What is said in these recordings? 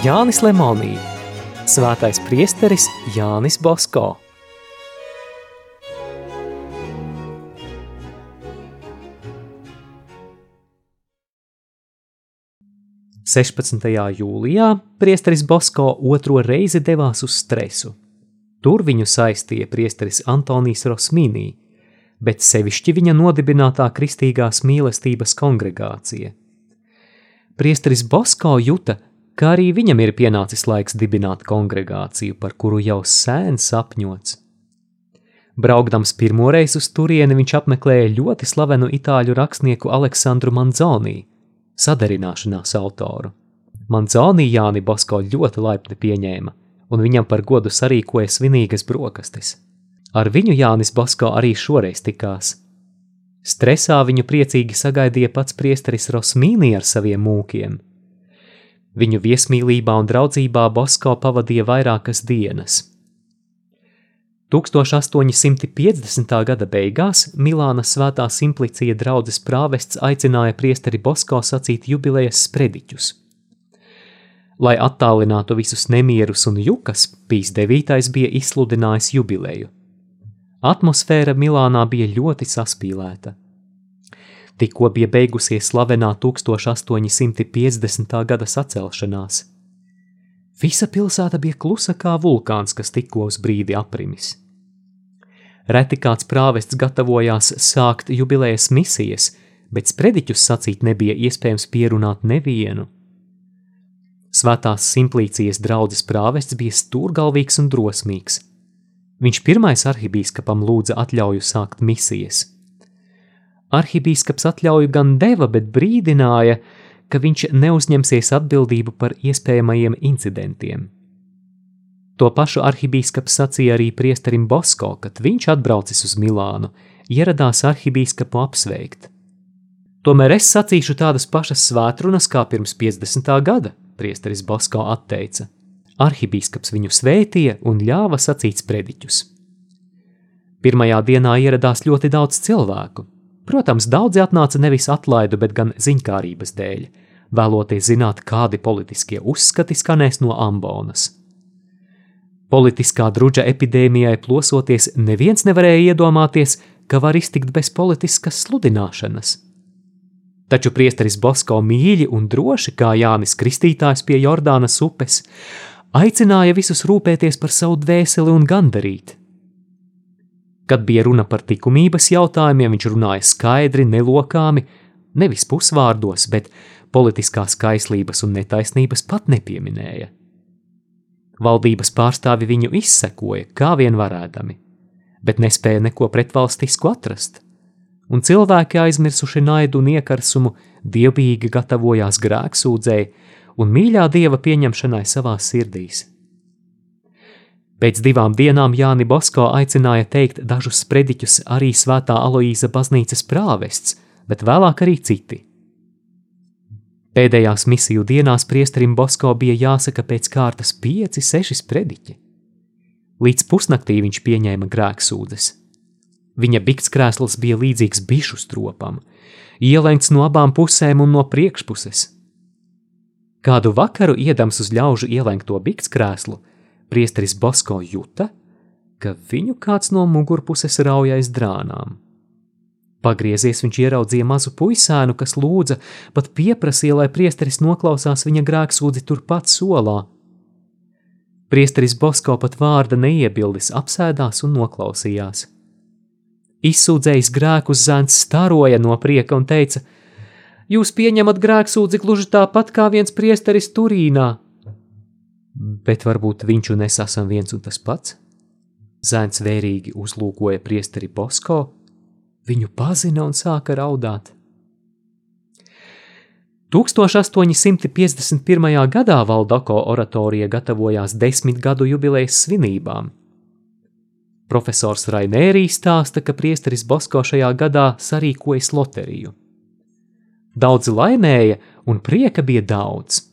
Jānis Lemonī, Svētais priesteris Jānis Bosko. 16. jūlijā priesteris Bosko otro reizi devās uz stresu. Tur viņu saistīja priesteris Antonijs Rosmīnī, bet sevišķi viņa nodibinātā kristīgās mīlestības kongregācija. Priesteris Bosko juta, ka arī viņam ir pienācis laiks dibināt kongregāciju, par kuru jau sēn sapņots. Braukdams pirmoreiz uz turieni, viņš apmeklēja ļoti slavenu itāļu rakstnieku Aleksandru Manzoni, sadarināšanās autoru. Manzoni Jāni Bosko ļoti laipni pieņēma, un viņam par godu sarīkoja svinīgas brokastis. Ar viņu Jānis Bosko arī šoreiz tikās. Stresā viņu priecīgi sagaidīja pats priesteris Rosmīni ar saviem mūkiem. Viņu viesmīlībā un draudzībā Bosko pavadīja vairākas dienas – 1850. gada beigās Milānas svētā simplicija draudzes prāvests aicināja priesteri Bosko sacīt jubilejas sprediķus. Lai attālinātu visus nemierus un jukas, Pīs 9. bija izsludinājis jubileju. Atmosfēra Milānā bija ļoti saspīlēta. Tikko bija beigusies slavenā 1850. gada sacelšanās. Visa pilsēta bija klusa kā vulkāns, kas tikko uz brīdi aprimis. Reti kāds prāvests gatavojās sākt jubilejas misijas, bet sprediķus sacīt nebija iespējams pierunāt nevienu. Svētās simplīcijas draudzes prāvests bija stūrgalvīgs un drosmīgs. Viņš pirmais arhibīskapam lūdza atļauju sākt misijas. Arhibīskaps atļauju gan deva, bet brīdināja, ka viņš neuzņemsies atbildību par iespējamajiem incidentiem. To pašu arhibīskaps sacīja arī priesterim Bosko, kad viņš atbraucis uz Milānu, ieradās arhibīskapu apsveikt. Tomēr es sacīšu tādas pašas svētrunas kā pirms 50. gada, priesteris Bosko atteica. Arhibīskaps viņu svētīja un ļāva sacīt sprediķus. Pirmajā dienā ieradās ļoti daudz cilvēku. Protams, daudzi atnāca nevis atlaidu, bet gan ziņkārības dēļ, vēloties zināt, kādi politiskie uzskati skanēs no ambonas – Politiskā druģa epidēmijai plosoties, neviens nevarēja iedomāties, ka var iztikt bez politiskas sludināšanas. Taču priesteris Bosko mīļi un droši kā Jānis Kristītājs pie Jordānas upes, aicināja visus rūpēties par savu dvēseli un gandarīt. Kad bija runa par likumības jautājumiem, viņš runāja skaidri, nelokāmi, nevis pusvārdos, bet politiskās kaislības un netaisnības pat nepieminēja. Valdības pārstāvi viņu izsekoja, kā vien varēdami, bet nespēja neko pretvalstisku atrast, un cilvēki aizmirsuši naidu un iekarsumu, dievbijīgi gatavojās grēksūdzēji un mīļā dieva pieņemšanai savās sirdīs. Pēc divām dienām Jāni Bosko aicināja teikt dažus sprediķus arī svētā Aloīza baznīcas prāvests, bet vēlāk arī citi – Pēdējās misiju dienās priesterim Bosko bija jāsaka pēc kārtas pieci, seši sprediķi. Līdz pusnaktī viņš pieņēma grēksūdzes. Viņa bikts krēsls bija līdzīgs bišu stropam, ielenkts no abām pusēm un no priekšpuses. Kādu vakaru iedams uz ļaužu ielenkto bikts krēslu, priesteris Bosko juta, ka viņu kāds no mugurpuses raujais drānām. Pagriezies viņš ieraudzīja mazu puisēnu, kas lūdza, pat pieprasīja, lai priesteris noklausās viņa grēksūdzi turpat solā. Priesteris Bosko pat vārda neiebildis, apsēdās un noklausījās. Izsūdzējis grēkus zēns staroja no prieka un teica: Jūs pieņemat grēksūdzi gluži tāpat kā viens priesteris Turīnā. Bet varbūt viņš un es esam viens un tas pats? Zēns vērīgi uzlūkoja priesteri Bosko viņu pazina un sāka raudāt. 1851. gadā Valdoko oratorija gatavojās desmit gadu jubilejas svinībām. Profesors Rainērī stāsta, ka priesteris Bosko šajā gadā sarīkojas loteriju. Daudzi laimēja un prieka bija daudz.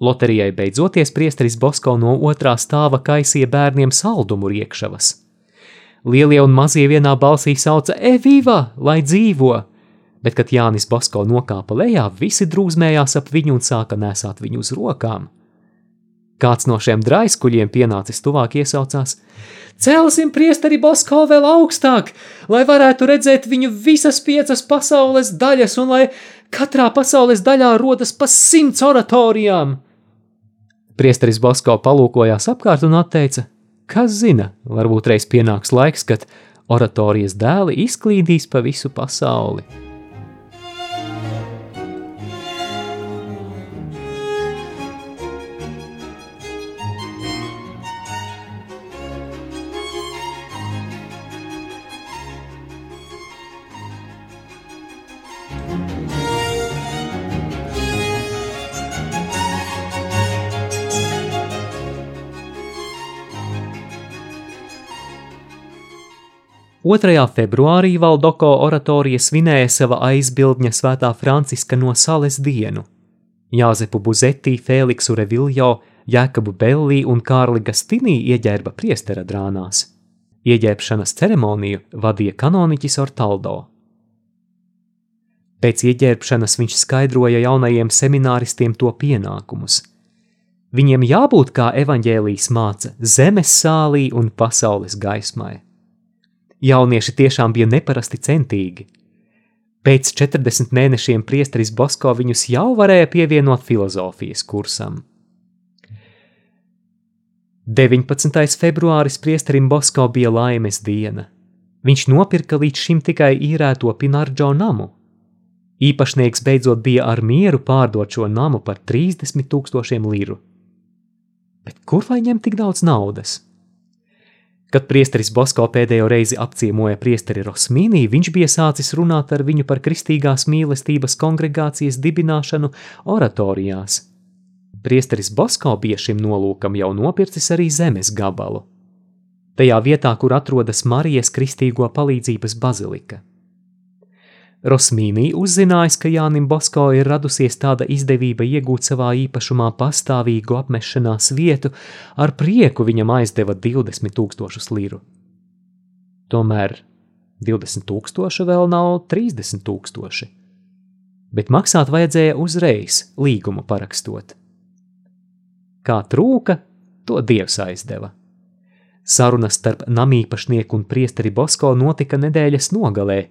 Loterijai beidzoties priesteris Bosko no otrā stāva kaisīja bērniem saldumu riekšavas – Lielie un mazie vienā balsī sauca Evīva, lai dzīvo! Bet, kad Jānis Basko nokāpa lejā, visi drūzmējās ap viņu un sāka nesāt viņu uz rokām. Kāds no šiem draiskuļiem pienācis tuvāk iesaucās: Celsim priesteri Bosko vēl augstāk, lai varētu redzēt viņu visas piecas pasaules daļas un lai katrā pasaules daļā rodas pa simts oratorijām. Priesteris Bosko palūkojās apkārt un atteica: Kas zina, varbūt reiz pienāks laiks, kad oratorijas dēli izklīdīs pa visu pasauli. Otrajā februārī Valdoko oratorija svinēja sava aizbildņa svētā Franciska no sales dienu. Jāzepu Buzetī, Fēliksu Reviljo, Jēkabu Bellī un Kārli Gastinī ieģērba priestera drānās. Ieģērbšanas ceremoniju vadīja kanoniķis Ortaldo. Pēc ieģērbšanas viņš skaidroja jaunajiem semināristiem to pienākumus. Viņiem jābūt kā evaņģēlijas māca zemes sālī un pasaules gaismai. Jaunieši tiešām bija neparasti centīgi. Pēc 40 mēnešiem priesteris Bosko viņus jau varēja pievienot filozofijas kursam. 19. februāris priesterim Bosko bija laimes diena. Viņš nopirka līdz šim tikai īrēto Pinardžo namu. Īpašnieks beidzot bija ar mieru pārdot šo namu par 30 tūkstošiem liru. Bet kur lai ņem tik daudz naudas? Kad priesteris Bosko pēdējo reizi apciemoja priesteri Rosmīnī, viņš bija sācis runāt ar viņu par kristīgās mīlestības kongregācijas dibināšanu oratorijās. Priesteris Bosko bija šim nolūkam jau nopircis arī zemes gabalu. Tajā vietā, kur atrodas Marijas Kristīgo palīdzības bazilika. Rosmīnī uzzinājis, ka Jānim Bosko ir radusies tāda izdevība iegūt savā īpašumā pastāvīgu apmešanās vietu, ar prieku viņam aizdeva 20 tūkstošus liru. Tomēr 20 tūkstoši vēl nav 30 tūkstoši, bet maksāt vajadzēja uzreiz, līgumu parakstot. Kā trūka, to dievs aizdeva. Sarunas starp namīpašnieku un priesteri Bosko notika nedēļas nogalē,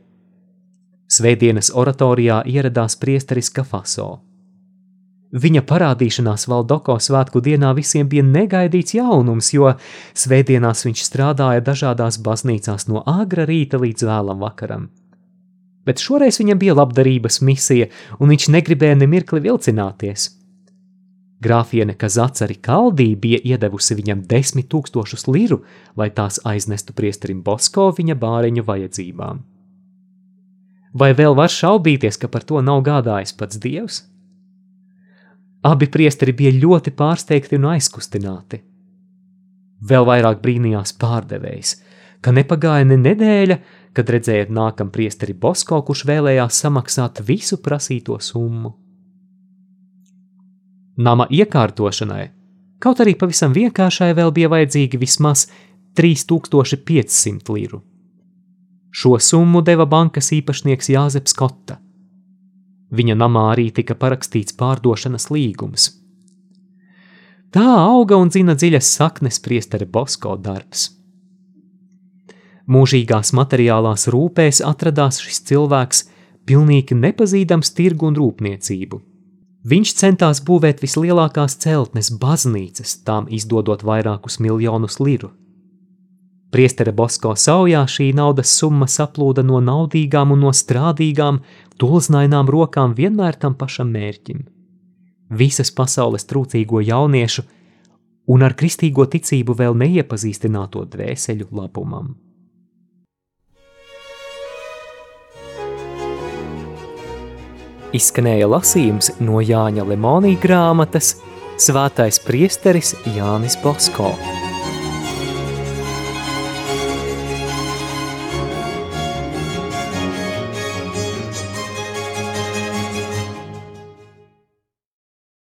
Svētdienas oratorijā ieradās priesteris Kafaso. Viņa parādīšanās Valdoko svētku dienā visiem bija negaidīts jaunums, jo svētdienās viņš strādāja dažādās baznīcās no āgra rīta līdz vēlam vakaram. Bet šoreiz viņam bija labdarības misija, un viņš negribēja nemirkli vilcināties. Grāfiene Kazacari Kaldī bija iedevusi viņam desmit tūkstošus liru, lai tās aiznestu priesterim Bosko viņa bāriņu vajadzībām. Vai vēl var šaubīties, ka par to nav gādājis pats Dievs? Abi priesteri bija ļoti pārsteigti un aizkustināti. Vēl vairāk brīnījās pārdevējs, ka nepagāja ne nedēļa, kad redzējāt nākam priesteri Bosko, kurš vēlējās samaksāt visu prasīto summu. Nama iekārtošanai, kaut arī pavisam vienkāršai, vēl bija vajadzīgi vismaz 3500 liru. Šo summu deva bankas īpašnieks Jāzeps Kotta. Viņa namā arī tika parakstīts pārdošanas līgums. Tā auga un dzina dziļas saknes priestere Bosko darbs. Mūžīgās materiālās rūpēs atradās šis cilvēks, pilnīgi nepazīdams tirgu un rūpniecību. Viņš centās būvēt vislielākās celtnes, baznīcas, tām izdodot vairākus miljonus liru. Priestere Bosko saujā šī naudas summa saplūda no naudīgām un no strādīgām, tulznainām rokām vienmēr tam pašam mērķim. Visas pasaules trūcīgo jauniešu un ar kristīgo ticību vēl neiepazīstināto dvēseļu labumam. Izskanēja lasījums no Jāņa Lemonija grāmatas Svētais priesteris Jānis Bosko.